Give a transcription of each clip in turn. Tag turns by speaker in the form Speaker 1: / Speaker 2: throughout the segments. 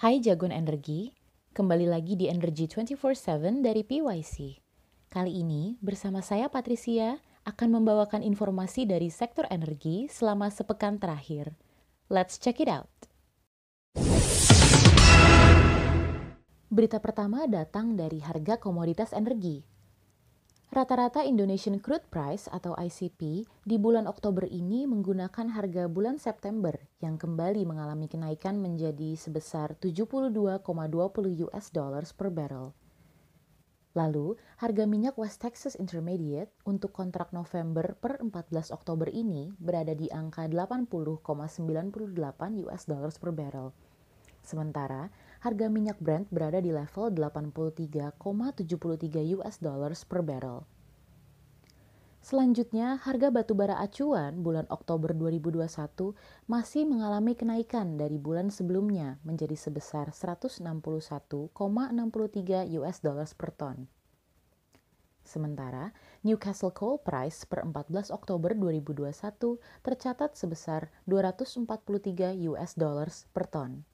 Speaker 1: Hai Jagon Energi, kembali lagi di Energy 24/7 dari PYC. Kali ini bersama saya Patricia akan membawakan informasi dari sektor energi selama sepekan terakhir. Let's check it out. Berita pertama datang dari harga komoditas energi. Rata-rata Indonesian Crude Price atau ICP di bulan Oktober ini menggunakan harga bulan September yang kembali mengalami kenaikan menjadi sebesar 72,20 US dollars per barrel. Lalu, harga minyak West Texas Intermediate untuk kontrak November per 14 Oktober ini berada di angka 80,98 US dollars per barrel. Sementara, harga minyak Brent berada di level 83,73 US dollars per barrel. Selanjutnya, harga batu bara acuan bulan Oktober 2021 masih mengalami kenaikan dari bulan sebelumnya menjadi sebesar 161,63 US dollars per ton. Sementara, Newcastle Coal Price per 14 Oktober 2021 tercatat sebesar 243 US dollars per ton.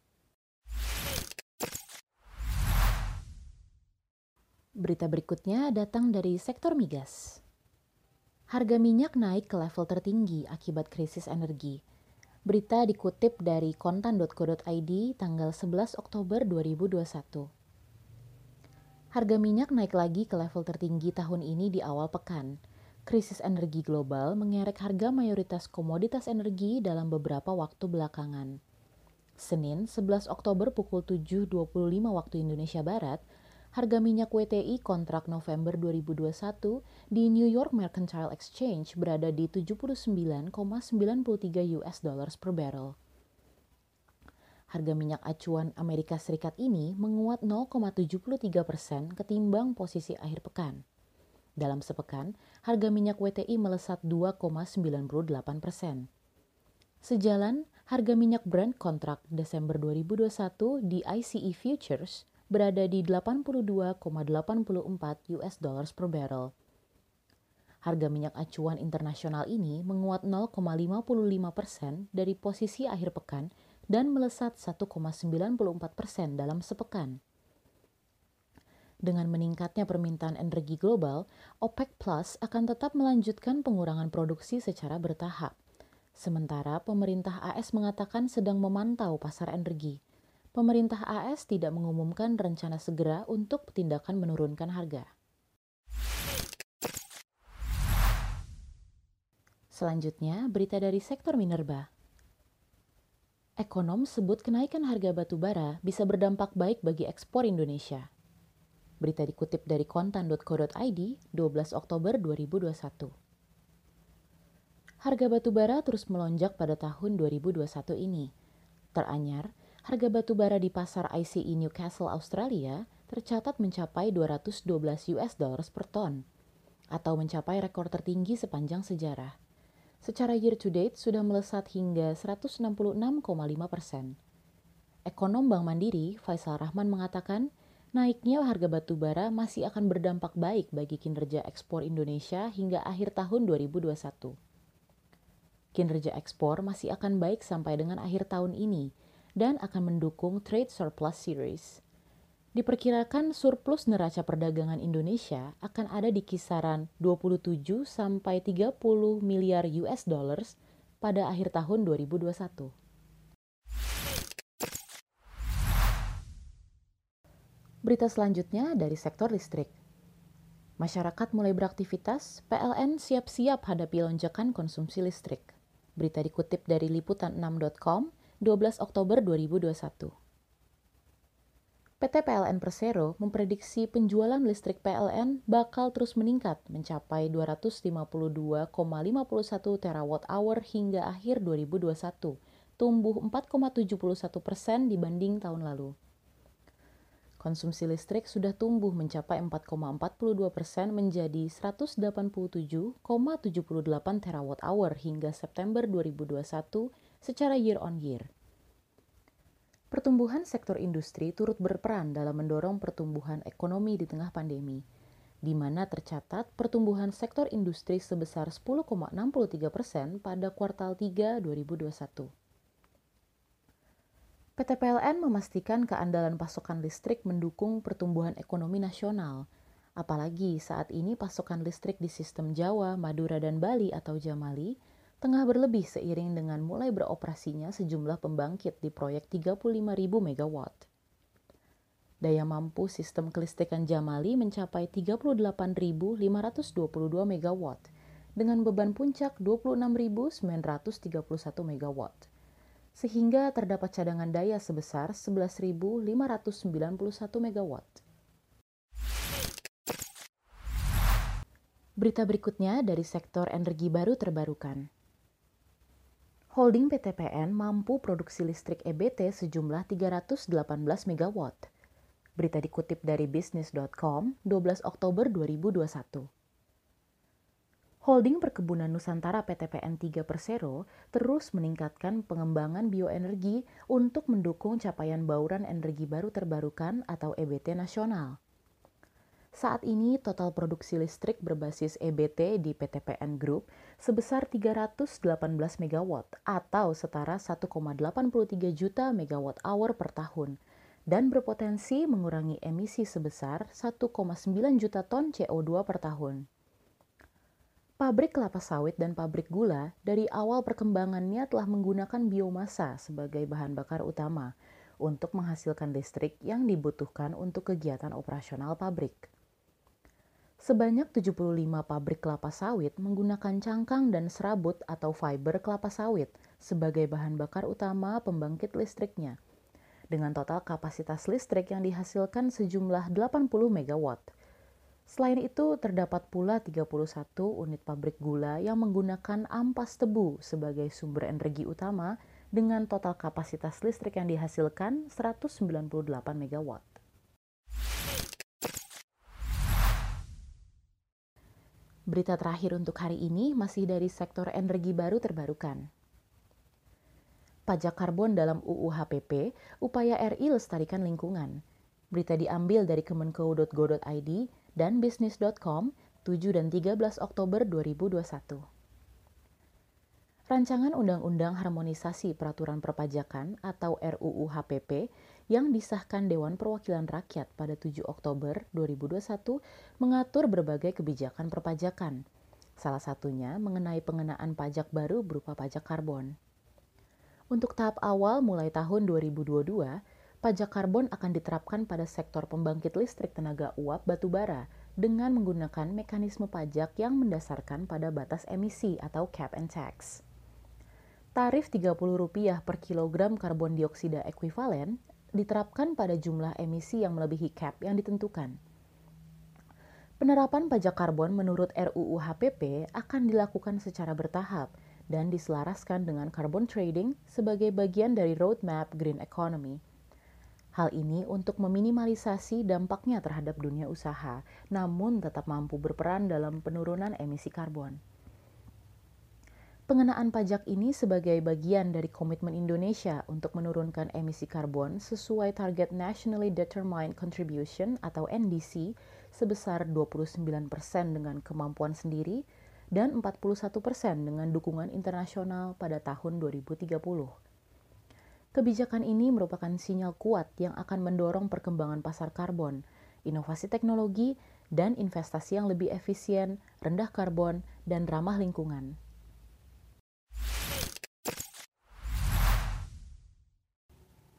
Speaker 1: Berita berikutnya datang dari sektor migas. Harga minyak naik ke level tertinggi akibat krisis energi. Berita dikutip dari kontan.co.id tanggal 11 Oktober 2021. Harga minyak naik lagi ke level tertinggi tahun ini di awal pekan. Krisis energi global mengerek harga mayoritas komoditas energi dalam beberapa waktu belakangan. Senin, 11 Oktober pukul 7.25 waktu Indonesia Barat, harga minyak WTI kontrak November 2021 di New York Mercantile Exchange berada di 79,93 US dollars per barrel. Harga minyak acuan Amerika Serikat ini menguat 0,73 persen ketimbang posisi akhir pekan. Dalam sepekan, harga minyak WTI melesat 2,98 persen. Sejalan, harga minyak Brent kontrak Desember 2021 di ICE Futures berada di 82,84 US dollars per barrel. Harga minyak acuan internasional ini menguat 0,55 persen dari posisi akhir pekan dan melesat 1,94 persen dalam sepekan. Dengan meningkatnya permintaan energi global, OPEC Plus akan tetap melanjutkan pengurangan produksi secara bertahap. Sementara pemerintah AS mengatakan sedang memantau pasar energi pemerintah AS tidak mengumumkan rencana segera untuk tindakan menurunkan harga. Selanjutnya, berita dari sektor minerba. Ekonom sebut kenaikan harga batu bara bisa berdampak baik bagi ekspor Indonesia. Berita dikutip dari kontan.co.id 12 Oktober 2021. Harga batu bara terus melonjak pada tahun 2021 ini. Teranyar, harga batu bara di pasar ICE Newcastle Australia tercatat mencapai 212 US dollars per ton atau mencapai rekor tertinggi sepanjang sejarah. Secara year to date sudah melesat hingga 166,5 persen. Ekonom Bank Mandiri, Faisal Rahman mengatakan, naiknya harga batu bara masih akan berdampak baik bagi kinerja ekspor Indonesia hingga akhir tahun 2021. Kinerja ekspor masih akan baik sampai dengan akhir tahun ini, dan akan mendukung trade surplus series. Diperkirakan surplus neraca perdagangan Indonesia akan ada di kisaran 27 sampai 30 miliar US dollars pada akhir tahun 2021. Berita selanjutnya dari sektor listrik. Masyarakat mulai beraktivitas, PLN siap-siap hadapi lonjakan konsumsi listrik. Berita dikutip dari liputan6.com 12 Oktober 2021. PT PLN Persero memprediksi penjualan listrik PLN bakal terus meningkat mencapai 252,51 terawatt hour hingga akhir 2021, tumbuh 4,71 persen dibanding tahun lalu. Konsumsi listrik sudah tumbuh mencapai 4,42 persen menjadi 187,78 terawatt hour hingga September 2021 secara year on year. Pertumbuhan sektor industri turut berperan dalam mendorong pertumbuhan ekonomi di tengah pandemi, di mana tercatat pertumbuhan sektor industri sebesar 10,63 persen pada kuartal 3 2021. PT PLN memastikan keandalan pasokan listrik mendukung pertumbuhan ekonomi nasional. Apalagi saat ini pasokan listrik di sistem Jawa, Madura, dan Bali atau Jamali tengah berlebih seiring dengan mulai beroperasinya sejumlah pembangkit di proyek 35.000 MW. Daya mampu sistem kelistrikan Jamali mencapai 38.522 MW dengan beban puncak 26.931 MW sehingga terdapat cadangan daya sebesar 11.591 MW. Berita berikutnya dari sektor energi baru terbarukan. Holding PTPN mampu produksi listrik EBT sejumlah 318 MW. Berita dikutip dari bisnis.com 12 Oktober 2021. Holding Perkebunan Nusantara PTPN 3 Persero terus meningkatkan pengembangan bioenergi untuk mendukung capaian bauran energi baru terbarukan atau EBT nasional. Saat ini total produksi listrik berbasis EBT di PTPN Group sebesar 318 MW atau setara 1,83 juta MWh per tahun dan berpotensi mengurangi emisi sebesar 1,9 juta ton CO2 per tahun. Pabrik kelapa sawit dan pabrik gula dari awal perkembangannya telah menggunakan biomasa sebagai bahan bakar utama untuk menghasilkan listrik yang dibutuhkan untuk kegiatan operasional pabrik. Sebanyak 75 pabrik kelapa sawit menggunakan cangkang dan serabut atau fiber kelapa sawit sebagai bahan bakar utama pembangkit listriknya, dengan total kapasitas listrik yang dihasilkan sejumlah 80 megawatt Selain itu, terdapat pula 31 unit pabrik gula yang menggunakan ampas tebu sebagai sumber energi utama dengan total kapasitas listrik yang dihasilkan 198 MW. Berita terakhir untuk hari ini masih dari sektor energi baru terbarukan. Pajak karbon dalam UU HPP, upaya RI lestarikan lingkungan. Berita diambil dari kemenko.go.id dan bisnis.com 7 dan 13 Oktober 2021. Rancangan Undang-Undang Harmonisasi Peraturan Perpajakan atau RUU HPP yang disahkan Dewan Perwakilan Rakyat pada 7 Oktober 2021 mengatur berbagai kebijakan perpajakan. Salah satunya mengenai pengenaan pajak baru berupa pajak karbon. Untuk tahap awal mulai tahun 2022, pajak karbon akan diterapkan pada sektor pembangkit listrik tenaga uap batubara dengan menggunakan mekanisme pajak yang mendasarkan pada batas emisi atau cap and tax. Tarif Rp30 per kilogram karbon dioksida ekuivalen diterapkan pada jumlah emisi yang melebihi cap yang ditentukan. Penerapan pajak karbon menurut RUU HPP akan dilakukan secara bertahap dan diselaraskan dengan carbon trading sebagai bagian dari roadmap green economy Hal ini untuk meminimalisasi dampaknya terhadap dunia usaha, namun tetap mampu berperan dalam penurunan emisi karbon. Pengenaan pajak ini sebagai bagian dari komitmen Indonesia untuk menurunkan emisi karbon sesuai target Nationally Determined Contribution atau NDC sebesar 29% dengan kemampuan sendiri dan 41% dengan dukungan internasional pada tahun 2030. Kebijakan ini merupakan sinyal kuat yang akan mendorong perkembangan pasar karbon, inovasi teknologi, dan investasi yang lebih efisien, rendah karbon, dan ramah lingkungan.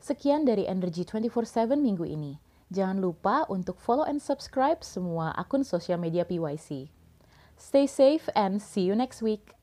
Speaker 1: Sekian dari Energy 24/7 minggu ini. Jangan lupa untuk follow and subscribe semua akun sosial media PYC. Stay safe and see you next week.